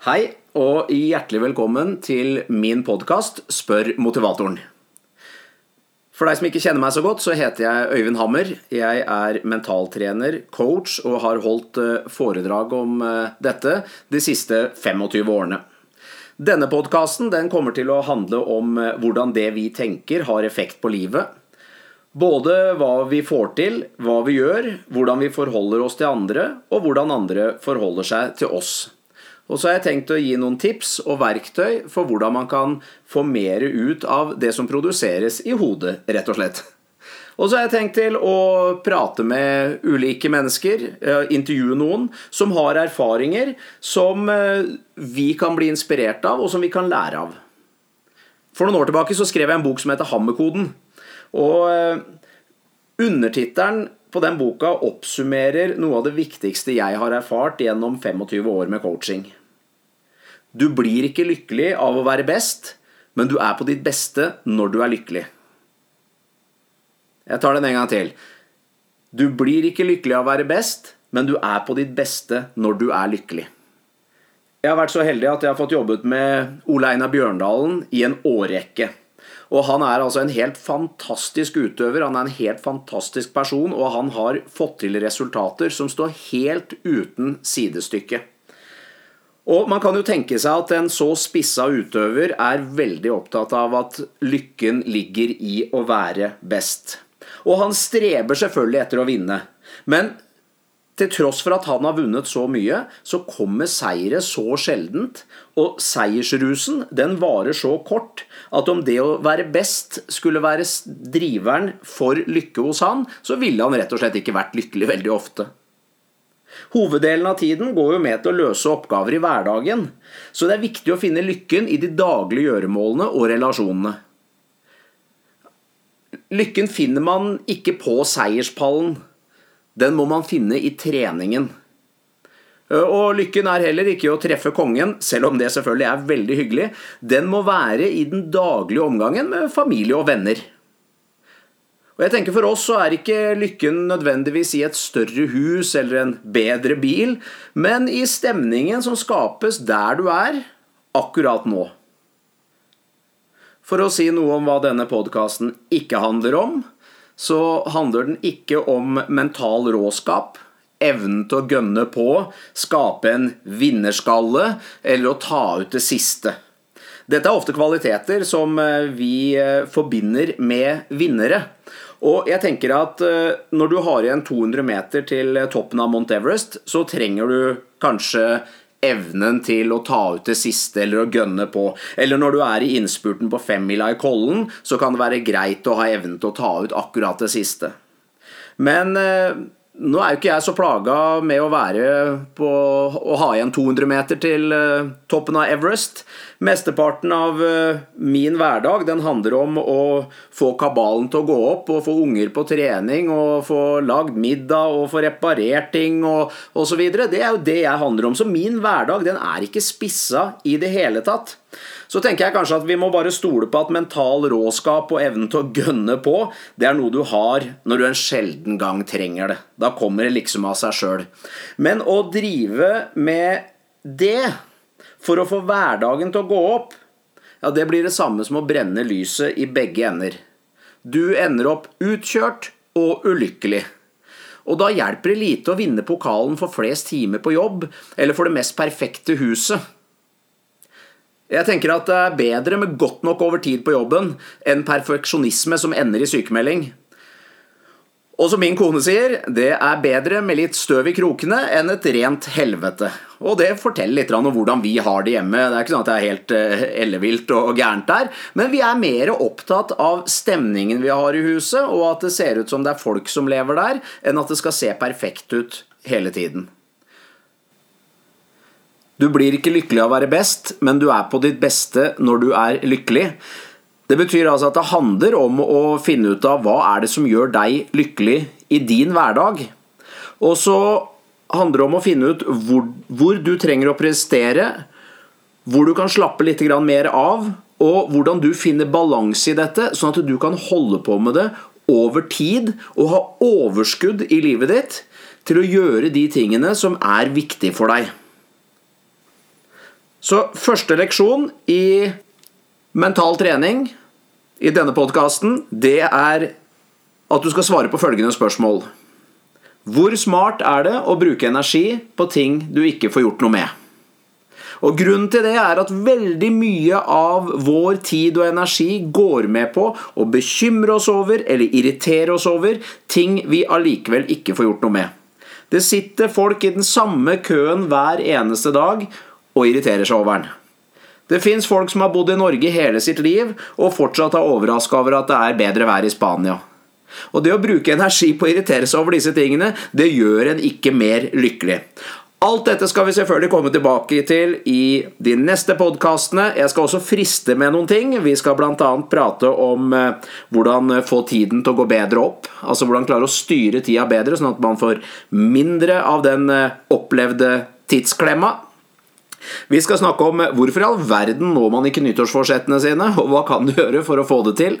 Hei og hjertelig velkommen til min podkast Spør motivatoren. For deg som ikke kjenner meg så godt, så heter jeg Øyvind Hammer. Jeg er mentaltrener, coach og har holdt eh, foredrag om eh, dette de siste 25 årene. Denne podkasten kommer til å handle om eh, hvordan det vi tenker, har effekt på livet. Både hva vi får til, hva vi gjør, hvordan vi forholder oss til andre, og hvordan andre forholder seg til oss. Og så har jeg tenkt å gi noen tips og verktøy for hvordan man kan få mer ut av det som produseres i hodet, rett og slett. Og så har jeg tenkt til å prate med ulike mennesker, eh, intervjue noen som har erfaringer som eh, vi kan bli inspirert av, og som vi kan lære av. For noen år tilbake så skrev jeg en bok som heter Hammerkoden. Og eh, undertittelen på den boka oppsummerer noe av det viktigste jeg har erfart gjennom 25 år med coaching. Du blir ikke lykkelig av å være best, men du er på ditt beste når du er lykkelig. Jeg tar den en gang til. Du blir ikke lykkelig av å være best, men du er på ditt beste når du er lykkelig. Jeg har vært så heldig at jeg har fått jobbet med Ole Einar Bjørndalen i en årrekke. Og han er altså en helt fantastisk utøver, han er en helt fantastisk person, og han har fått til resultater som står helt uten sidestykke. Og man kan jo tenke seg at en så spissa utøver er veldig opptatt av at lykken ligger i å være best. Og han streber selvfølgelig etter å vinne. Men til tross for at han har vunnet så mye, så kommer seire så sjeldent. Og seiersrusen den varer så kort at om det å være best skulle være driveren for lykke hos han, så ville han rett og slett ikke vært lykkelig veldig ofte. Hoveddelen av tiden går jo med til å løse oppgaver i hverdagen, så det er viktig å finne lykken i de daglige gjøremålene og relasjonene. Lykken finner man ikke på seierspallen. Den må man finne i treningen. Og lykken er heller ikke å treffe kongen, selv om det selvfølgelig er veldig hyggelig. Den må være i den daglige omgangen med familie og venner. Og jeg tenker For oss så er ikke lykken nødvendigvis i et større hus eller en bedre bil, men i stemningen som skapes der du er akkurat nå. For å si noe om hva denne podkasten ikke handler om, så handler den ikke om mental råskap, evnen til å gønne på, skape en vinnerskalle eller å ta ut det siste. Dette er ofte kvaliteter som eh, vi eh, forbinder med vinnere. Og jeg tenker at eh, Når du har igjen 200 meter til toppen av Mount Everest, så trenger du kanskje evnen til å ta ut det siste eller å gønne på. Eller når du er i innspurten på femmila i Kollen, så kan det være greit å ha evnen til å ta ut akkurat det siste. Men nå er jo ikke jeg så plaga med å være på å ha igjen 200 meter til eh, toppen av Everest. Mesteparten av eh, min hverdag den handler om å få kabalen til å gå opp og få unger på trening og få lagd middag og få reparert ting og osv. Det er jo det jeg handler om. Så min hverdag den er ikke spissa i det hele tatt. Så tenker jeg kanskje at vi må bare stole på at mental råskap og evnen til å gønne på, det er noe du har når du en sjelden gang trenger det. Da kommer det liksom av seg sjøl. Men å drive med det for å få hverdagen til å gå opp, ja, det blir det samme som å brenne lyset i begge ender. Du ender opp utkjørt og ulykkelig. Og da hjelper det lite å vinne pokalen for flest timer på jobb, eller for det mest perfekte huset. Jeg tenker at det er bedre med godt nok over tid på jobben enn perfeksjonisme som ender i sykemelding. Og som min kone sier, det er bedre med litt støv i krokene enn et rent helvete. Og det forteller litt om hvordan vi har det hjemme. Det er ikke sånn at det er helt uh, ellevilt og gærent der, men vi er mer opptatt av stemningen vi har i huset, og at det ser ut som det er folk som lever der, enn at det skal se perfekt ut hele tiden. Du blir ikke lykkelig av å være best, men du er på ditt beste når du er lykkelig. Det betyr altså at det handler om å finne ut av hva er det som gjør deg lykkelig i din hverdag. Og så handler det om å finne ut hvor, hvor du trenger å prestere, hvor du kan slappe litt mer av, og hvordan du finner balanse i dette, sånn at du kan holde på med det over tid og ha overskudd i livet ditt til å gjøre de tingene som er viktige for deg. Så første leksjon i mental trening i denne podkasten, det er at du skal svare på følgende spørsmål. Hvor smart er det å bruke energi på ting du ikke får gjort noe med? Og Grunnen til det er at veldig mye av vår tid og energi går med på å bekymre oss over eller irritere oss over ting vi allikevel ikke får gjort noe med. Det sitter folk i den samme køen hver eneste dag og irriterer seg over den. Det fins folk som har bodd i Norge hele sitt liv og fortsatt er overraska over at det er bedre vær i Spania. Og det å bruke energi på å irritere seg over disse tingene, det gjør en ikke mer lykkelig. Alt dette skal vi selvfølgelig komme tilbake til i de neste podkastene. Jeg skal også friste med noen ting. Vi skal bl.a. prate om eh, hvordan få tiden til å gå bedre opp. Altså hvordan klare å styre tida bedre, sånn at man får mindre av den eh, opplevde tidsklemma. Vi skal snakke om hvorfor i all verden når man ikke nyttårsforsettene sine, og hva kan du gjøre for å få det til?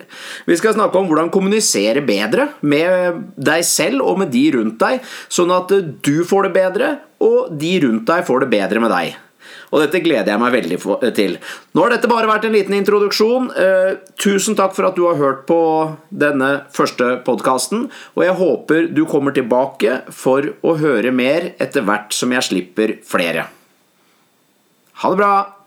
Vi skal snakke om hvordan kommunisere bedre med deg selv og med de rundt deg, sånn at du får det bedre, og de rundt deg får det bedre med deg. Og dette gleder jeg meg veldig til. Nå har dette bare vært en liten introduksjon. Eh, tusen takk for at du har hørt på denne første podkasten, og jeg håper du kommer tilbake for å høre mer etter hvert som jeg slipper flere. Ha det bra!